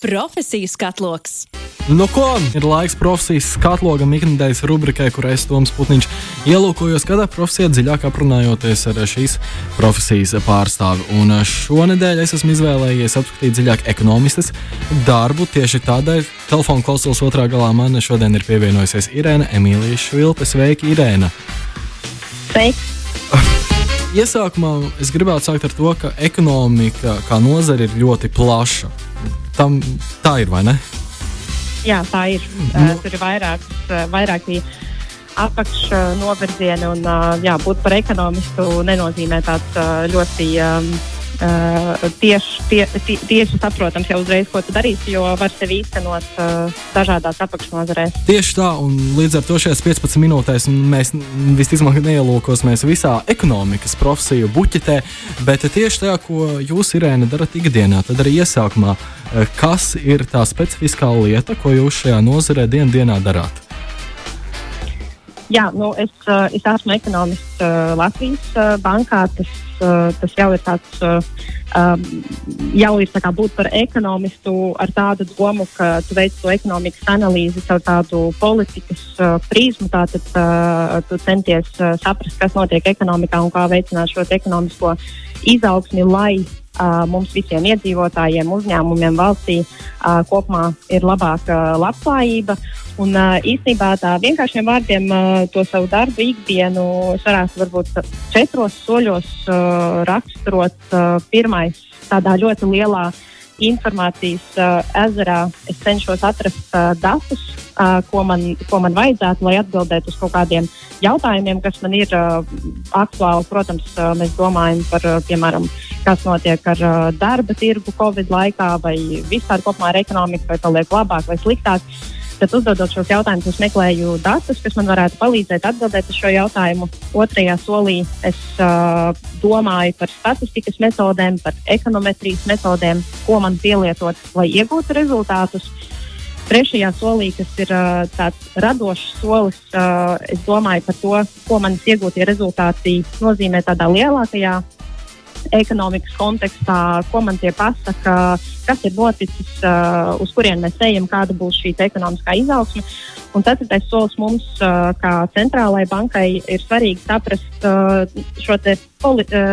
Profesiju skatloks. Nu, ko ir laiks profesijas skatlogam, ikdienas rubrikai, kur es Toms Putniņš ielūkojos kādā profesijā dziļāk aprunājoties ar šīs profesijas pārstāvi. Un šonadēļ es esmu izvēlējies apskatīt dziļāk ekonomistas darbu. Tieši tādēļ telefona klausulas otrā galā man šodien ir pievienojusies Irēna Emīlija Švilpe. Sveiki, Irēna! Sveiki! Iesākumā es gribētu sākt ar to, ka ekonomika kā nozare ir ļoti plaša tam tā ir, vai ne? Jā, tā ir. Nu. Uh, tur ir vairākas, vairāki apakšnovirzieni, un uh, jā, būt par ekonomistu nenozīmē tāds uh, ļoti. Um, Uh, tieši, tie, tie, tieši saprotams jau uzreiz, ko tu darīsi, jo var sevi īstenot uh, dažādās apakšnodarbēs. Tieši tā, un līdz ar to šajās 15 minūtēs mēs visticamāk neielūkosimies visā ekonomikas profesiju buķetē, bet tieši tajā, ko jūs, Irēna, darat ikdienā, tad arī iesākumā, uh, kas ir tā specifiskā lieta, ko jūs šajā nozarē dien dienā darāt? Jā, nu es, uh, es esmu ekonomists uh, Latvijas uh, bankā. Tas Eh, tas jau ir tāds, um, jau ir tā kā būt par ekonomistu ar tādu domu, ka tu veic to ekonomikas analīzi caur tādu politikas uh, prizmu. Tātad uh, tu centies uh, saprast, kas notiek ekonomikā un kā veicināt šo ekonomisko izaugsmi, lai uh, mums visiem iedzīvotājiem, uzņēmumiem, valstī uh, kopumā ir labāka labklājība. Un, uh, īstenībā tā vienkāršiem vārdiem uh, to savu darbu ikdienu varētu varbūt četros soļos uh, raksturot. Uh, pirmais tādā ļoti lielā informācijas uh, ezerā es cenšos atrast uh, datus, uh, ko, man, ko man vajadzētu, lai atbildētu uz kaut kādiem jautājumiem, kas man ir uh, aktuāli. Protams, uh, mēs domājam par, uh, piemēram, kas notiek ar uh, darba tirgu Covid laikā, vai vispār kopumā ar ekonomiku, vai paliek labāk vai sliktāk. Uh, Tad, uzdodot šos jautājumus, es meklēju datus, kas man varētu palīdzēt atbildēt uz šo jautājumu. Otrajā solī es uh, domāju par statistikas metodēm, par ekonometrijas metodēm, ko man pielietot, lai iegūtu rezultātus. Trešajā solī, kas ir uh, tāds radošs solis, uh, es domāju par to, ko manas iegūtie rezultāti nozīmē tādā lielākajā ekonomikas kontekstā, ko man tie pasaka, kas ir noticis, uh, uz kurien mēs ejam, kāda būs šī ekonomiskā izaugsme. Un ceturtais solis mums, uh, kā centrālajai bankai, ir svarīgi saprast uh, šo poli uh,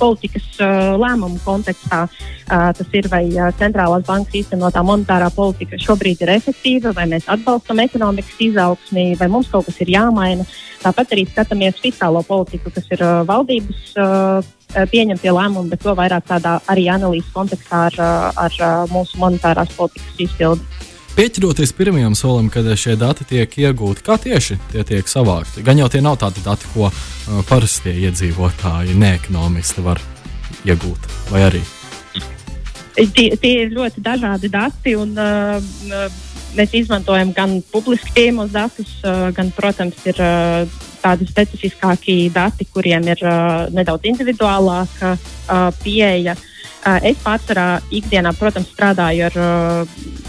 politikas uh, lēmumu kontekstā. Uh, tas ir, vai uh, centrālās bankas īstenotā monetārā politika šobrīd ir efektīva, vai mēs atbalstam ekonomikas izaugsmī, vai mums kaut kas ir jāmaina. Tāpat arī skatāmies fiskālo politiku, kas ir uh, valdības. Uh, pieņemtie lēmumi, bet to vairāk tādā arī analīzes kontekstā ar, eh, ar eh, mūsu monetārās politikas izpildi. Pieķeroties pirmajam solim, kad šie dati tiek iegūti, kā tieši tie tiek savākti? Gan jau tie nav tādi dati, ko parastie iedzīvotāji, neekonomisti var iegūt, vai arī? Tie, tie ir ļoti dažādi dati, un uh, mēs izmantojam gan publiski pieejamos datus, uh, gan, protams, ir uh, tādi specifiskāki dati, kuriem ir uh, nedaudz individuālāka uh, pieeja. Uh, es pārsvarā ikdienā, protams, strādāju ar uh,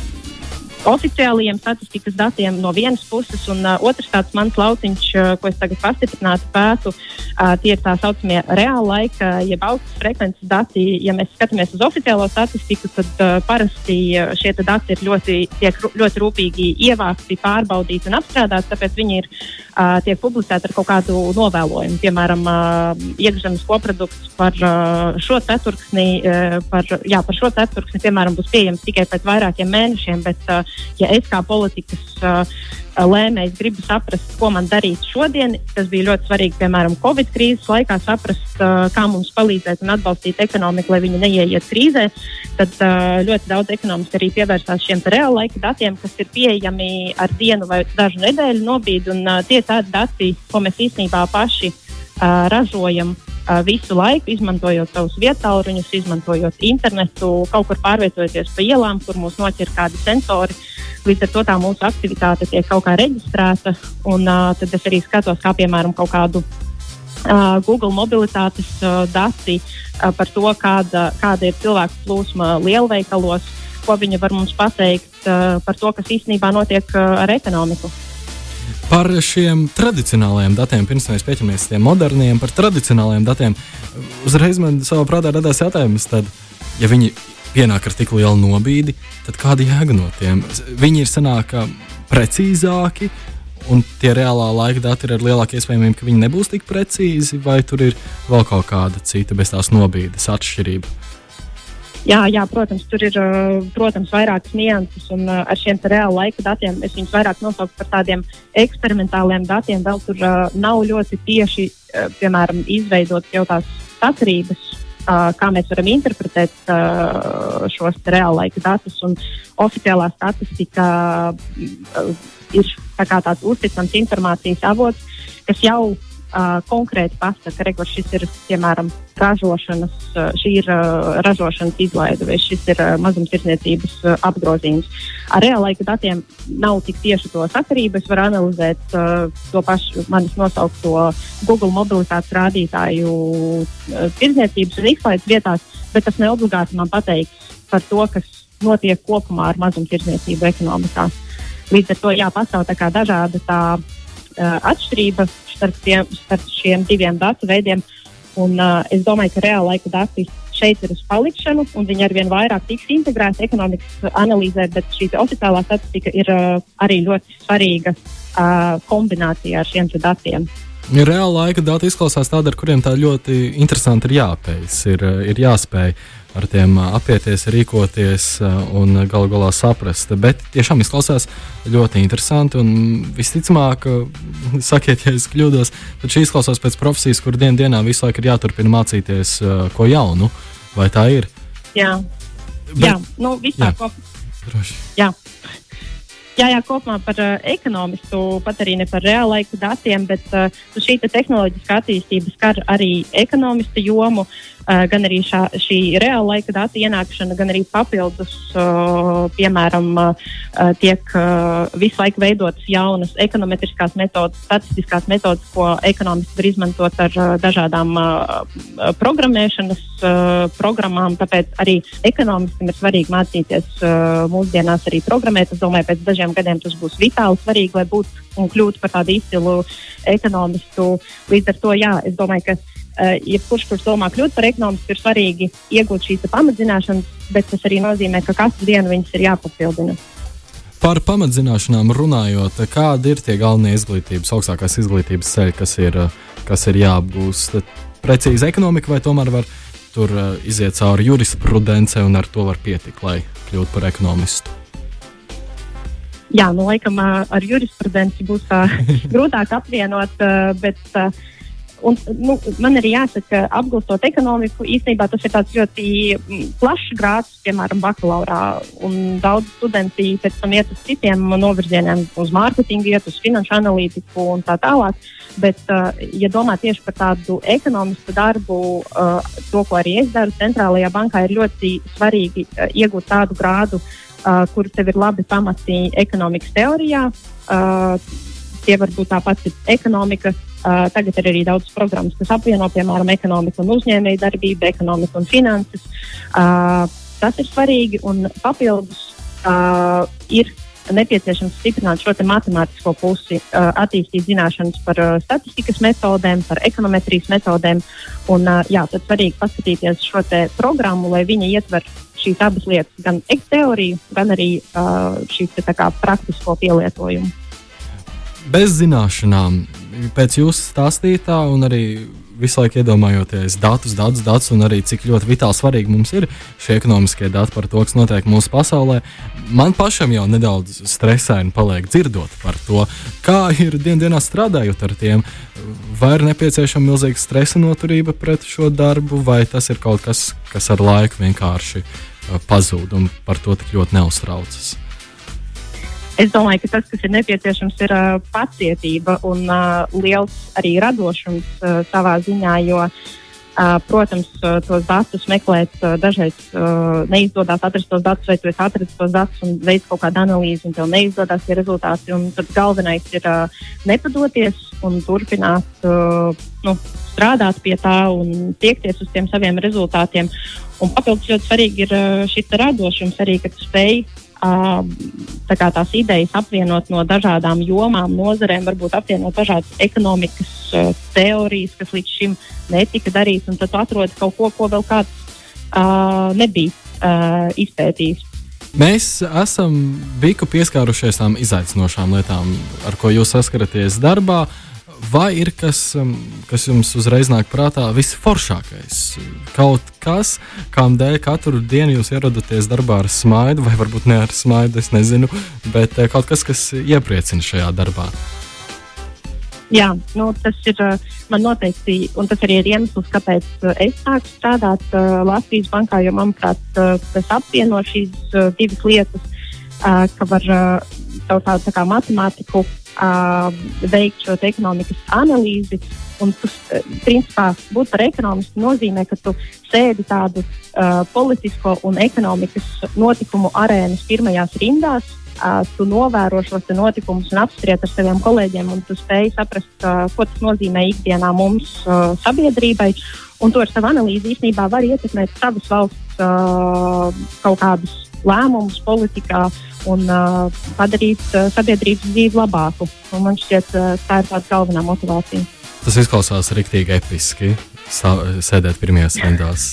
oficiālajiem statistikas datiem no vienas puses, un uh, otrs tāds mans lauciņš, uh, ko es tagad pastiprināti pētu, uh, tie ir tā saucamie reāla laika, jeb augstas frekvences dati. Ja mēs skatāmies uz oficiālo statistiku, tad uh, parasti uh, šie dati ir ļoti, tiek ļoti rūpīgi ievākti, pārbaudīti un apstrādāti, tāpēc viņi ir uh, tiek publicēti ar kaut kādu novēlojumu. Piemēram, uh, iekšzemes koprodukts par uh, šo ceturksni, uh, par, jā, par šo ceturksni, piemēram, būs pieejams tikai pēc vairākiem mēnešiem, bet uh, ja es kā politikas uh, lēmējs gribu saprast, ko man darīt šodien, tas bija ļoti svarīgi, piemēram, Covid krīzes laikā, saprast, uh, kā mums palīdzēt un atbalstīt ekonomiku, lai viņi neieiet krīzē. Tad uh, ļoti daudz ekonomisti arī pievērsās šiem reāla laika datiem, kas ir pieejami ar dienu vai dažu nedēļu nobīdi. Un, uh, tie ir tādi dati, ko mēs īstenībā paši uh, ražojam visu laiku, izmantojot savus vietāluņus, izmantojot internetu, kaut kur pārvietojoties pa ielām, kur mūs noķer kādi sensori. Līdz ar to tā mūsu aktivitāte tiek kaut kā reģistrēta. Un, uh, tad es arī skatos, kā piemēram kaut kādu uh, Google mobilitātes uh, dati uh, par to, kāda, kāda ir cilvēku plūsma lielveikalos, ko viņi var mums pateikt uh, par to, kas īstenībā notiek uh, ar ekonomiku. Par šiem tradicionālajiem datiem, pirms mēs pieķeramies pie moderniem, par tradicionālajiem datiem, uzreiz man savā prātā radās jautājums, tad, ja viņi pienāk ar tik lielu nobīdi, tad kāda jēga no tiem? Viņi ir sanāk precīzāki, un tie reālā laika dati ir ar lielāku iespējamību, ka viņi nebūs tik precīzi, vai tur ir vēl kaut kāda cita bez tās nobīdes atšķirība. Jā, jā, protams, tur ir protams, vairākas nianses, un ar šiem reāla laika datiem es viņus vairāk nosauktu par tādiem eksperimentāliem datiem. Vēl tur nav ļoti tieši, piemēram, izveidot jau tās sakarības, kā mēs varam interpretēt šos reāla laika datus. Oficiālā statistika ir tā tāds uzticams informācijas avots, kas jau uh, konkrēti pasaka, ka šis ir piemēram ražošanas, šī ir uh, ražošanas izlaide vai šis ir uh, mazumtirdzniecības uh, apgrozījums. Ar reālaika datiem nav tik tieši to sakarību. Es varu analizēt uh, to pašu manis nosaukto Google mobilitātes rādītāju uh, tirdzniecības un izlaides vietās, bet tas neobligāti man pateiks par to, kas notiek kopumā ar mazumtirdzniecību ekonomikā. Līdz ar to jā, pastāv tā dažāda tā, uh, atšķirība starp, tiem, starp šiem diviem datu veidiem. Un, uh, es domāju, ka reāla laika dati šeit ir uz palikšanu, un viņi arvien vairāk tiks integrēti ekonomikas analīzē, bet šī oficiālā statistika ir uh, arī ļoti svarīga uh, kombinācijā ar šiem datiem. Reāla laika dati izklausās tādi, ar kuriem tā ļoti interesanti ir jāpējas, ir, ir jāspēj ar tiem apieties, rīkoties un galu galā saprast. Bet tiešām izklausās ļoti interesanti. Un visticamāk, sakiet, ja es kļūdos, tad šī izklausās pēc profesijas, kur dien dienā visu laiku ir jāturpina mācīties ko jaunu. Vai tā ir? Jā, Bet, jā nu, visā kopā. Jā. Jā, jā, kopumā par uh, ekonomistu, pat arī ne par reālaiku datiem, bet uh, šī te tehnoloģiskā attīstība skar arī ekonomistu jomu. Uh, gan arī šā, šī reāla laika datu ienākšana, gan arī papildus, uh, piemēram, uh, tiek visu laiku veidotas jaunas ekonometriskās metodas, statistiskās metodas, ko ekonomisti var izmantot ar dažādām programmēšanas programmām. Tāpēc arī ekonomistam ir svarīgi mācīties mūsdienās arī programmēt. Es domāju, pēc dažiem gadiem tas būs vitāli svarīgi, lai būtu un kļūtu par tādu izcilu ekonomistu. Līdz ar to, jā, es domāju, ka jebkurš, kurš domā kļūt par ekonomistu, ir svarīgi iegūt šīs pamatzināšanas, bet tas arī nozīmē, ka katru dienu viņas ir jāpapildina. Par pamatzināšanām runājot, kādi ir tie galvenie izglītības, augstākās izglītības ceļi, kas ir, kas ir jāapgūst? Precīzi ekonomika vai tomēr var tur uh, iziet cauri jurisprudence un ar to var pietikt, lai kļūtu par ekonomistu? Jā, nu, laikam ar jurisprudenci būs grūtāk apvienot, bet uh, Un, nu, man arī jāsaka, ka apgūstot ekonomiku, īstenībā tas ir ļoti mm, plašs grāds, piemēram, bakalaurā. Daudz studenti pēc tam iet uz citiem novirzieniem, uz mārketingu, iet uz finanšu analītiku un tā tālāk. Bet, uh, ja domā tieši par tādu ekonomistu darbu, uh, to, ko arī es daru centrālajā bankā, ir ļoti svarīgi uh, iegūt tādu grādu, kur tev ir labi pamati ekonomikas teorijā. Tie var būt tāpat ekonomika, Uh, tagad ir arī daudz programmas, kas apvieno, piemēram, ekonomiku un uzņēmēju darbību, ekonomiku un finanses. Uh, tas ir svarīgi un papildus uh, ir nepieciešams stiprināt šo matemātisko pusi, uh, attīstīt zināšanas par uh, statistikas metodēm, par ekonometrijas metodēm. Un, uh, jā, tad svarīgi paskatīties šo programmu, lai viņi ietver šīs abas lietas, gan teoriju, gan arī šīs te, kā, praktisko pielietojumu. Bez zināšanām pēc jūsu stāstītā, un arī visu laiku iedomājoties datus, datus, datus, un arī cik ļoti vitāli svarīgi mums ir šie ekonomiskie dati par to, kas notiek mūsu pasaulē, man pašam jau nedaudz stresaini paliek dzirdot par to, kā ir dienā strādājot ar tiem. Vai ir nepieciešama milzīga stresa noturība pret šo darbu, vai tas ir kaut kas, kas ar laiku vienkārši uh, pazūd un par to tik ļoti neuztraucas. Es domāju, ka tas, kas ir nepieciešams, ir uh, pacietība un uh, liels arī radošums uh, savā ziņā, jo, uh, protams, uh, tos datus meklēt uh, dažreiz uh, neizdodas atrast tos datus, vai tu esi atradzis tos datus un veids kaut kādu analīzi, un tev neizdodas tie rezultāti. Tad galvenais ir uh, nepadoties un turpināt uh, nu, strādāt pie tā un tiekties uz tiem saviem rezultātiem. Un papildus ļoti svarīgi ir šis radošums arī, ka tu spēj tā tās idejas apvienot no dažādām jomām, nozarēm, varbūt apvienot dažādas ekonomikas uh, teorijas, kas līdz šim netika darītas, un tad atrod kaut ko, ko vēl kāds uh, nebija uh, izpētījis. Mēs esam biku pieskārušies tām izaicinošām lietām, ar ko jūs saskaraties darbā. Vai ir kas, um, kas jums uzreiz nāk prātā visforšākais? Kaut kas, kām dēļ katru dienu jūs ierodaties darbā ar smaidu, vai varbūt ne ar smaidu, es nezinu, bet eh, kaut kas, kas iepriecina šajā darbā. Jā, nu, tas ir man noteikti, un tas arī ir iemesls, kāpēc es sāku strādāt uh, Latvijas bankā, jo, manuprāt, uh, tas apvieno šīs uh, divas lietas, uh, ka var uh, caur tādu tā kā matemātiku uh, veikt šo ekonomikas analīzi. Un tu, principā, būt par ekonomistu nozīmē, ka tu sēdi tādu uh, politisko un ekonomikas notikumu arēnas pirmajās rindās, uh, tu novēro šos notikumus un apspriest ar saviem kolēģiem, un tu spēj saprast, uh, ko tas nozīmē ikdienā mums, uh, sabiedrībai. Un to ar savu analīzi īstenībā var ietekmēt savas valsts uh, kaut kādus lēmumus politikā un uh, padarīt uh, sabiedrības dzīvi labāku. Un man šķiet, uh, tā ir tā galvenā motivācija. Tas izklausās rīktīgi episki. Sā, sēdēt pirmajās rindās.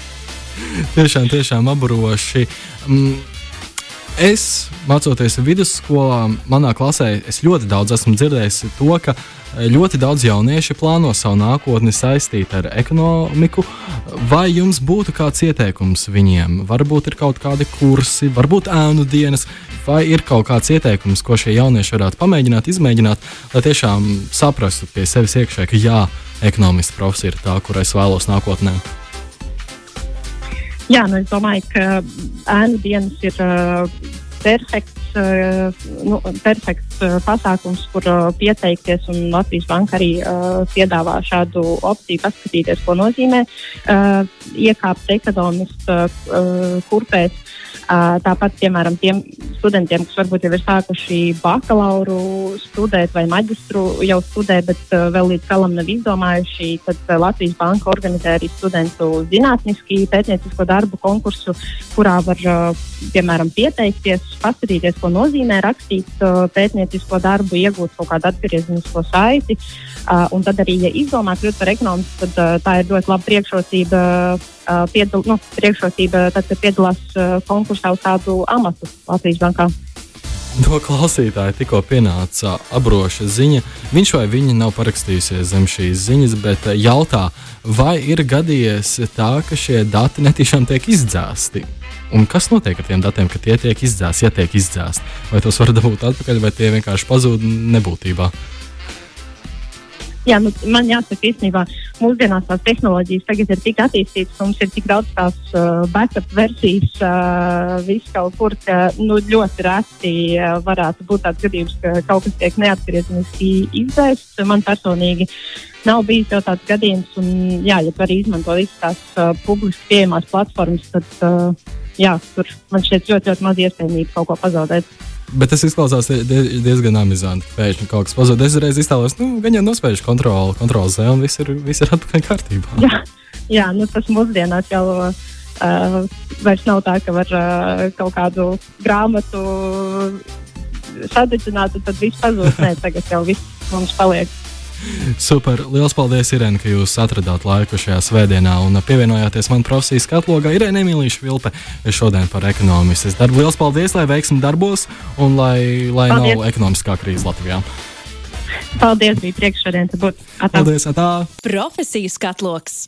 tiešām, tiešām aburoši. Mm, Es, mācoties vidusskolā, manā klasē, es ļoti daudz esmu dzirdējis to, ka eh, ļoti daudz jaunieši plāno savu nākotni saistīt ar ekonomiku. Vai jums būtu kāds ieteikums viņiem? Varbūt ir kaut kādi kursi, varbūt ēnu dienas, vai ir kaut kāds ieteikums, ko šie jaunieši varētu pamēģināt, izmēģināt, lai tiešām saprastu pie sevis iekšē, ka jā, ekonomists profesija ir tā, kur es vēlos nākotnē. Jā, nu, es domāju, ka ēnu dienas ir uh, perfekts, uh, nu, perfekts uh, pasākums, kur uh, pieteikties. Latvijas Banka arī piedāvā šādu opciju, paskatīties, ko nozīmē iekāpt ekonomistu kurpēs. Tāpat, piemēram, tiem studentiem, kas varbūt jau ir sākuši bakalauru studēt vai maģistru jau studē, bet vēl līdz galam nav izdomājuši, tad Latvijas Banka organizē arī studentu zinātniski pētniecisko darbu konkursu, kurā var, piemēram, pieteikties, paskatīties, ko nozīmē rakstīt pētniecisko darbu, iegūt kaut kādu atgriezenisko saiti. Un tad arī, ja izdomā kļūt par ekonomistu, tad tā ir ļoti laba priekšrocība piedal, nu, priekšrocība, tad, kad piedalās konkursā uz tādu amatu Latvijas bankā. No klausītāja tikko pienāca abroša ziņa. Viņš vai viņa nav parakstījusies zem šīs ziņas, bet jautā, vai ir gadījies tā, ka šie dati netīšām tiek izdzēsti. Un kas notiek ar tiem datiem, kad tie tiek izdzēsti, ja tiek izdzēsti? Vai tos var dabūt atpakaļ, vai tie vienkārši pazūd nebūtībā? Jā, nu, man jāsaka, īstenībā mūsdienās tās tehnoloģijas tagad ir tik attīstītas, mums ir tik daudz tās uh, backup versijas, uh, viss kaut kur, ka nu, ļoti reti uh, varētu būt tāds gadījums, ka kaut kas tiek neatgriezeniski izdzēsts. Man personīgi nav bijis jau tāds gadījums, un jā, ja var izmantot visas tās uh, publiski pieejamās platformas, tad uh, jā, tur man šķiet ļoti, ļoti maz iespējamība kaut ko pazaudēt. Bet tas izklausās diezgan amizanti. Pēkšņi kaut kas pazudis. Es reiz iztēlojos, nu, gan jau nospējuši kontroli, kontroli zē, un viss ir, viss ir atpakaļ kārtībā. Jā, jā nu, tas mūsdienās jau uh, vairs nav tā, ka var uh, kaut kādu grāmatu sadedzināt, un tad viss pazūd. Nē, tagad jau viss mums paliek Super! Lielas paldies, Irēna, ka jūs atradāt laiku šajā svētdienā un pievienojāties man profesijas katlogā. Irēna Emīlīša Vilpe šodien par ekonomistas darbu. Lielas paldies, lai veiksmi darbos un lai, lai paldies. nav ekonomiskā krīze Latvijā. Paldies, bija prieks šodien būt. Atā. Paldies, atā. Profesijas katloks.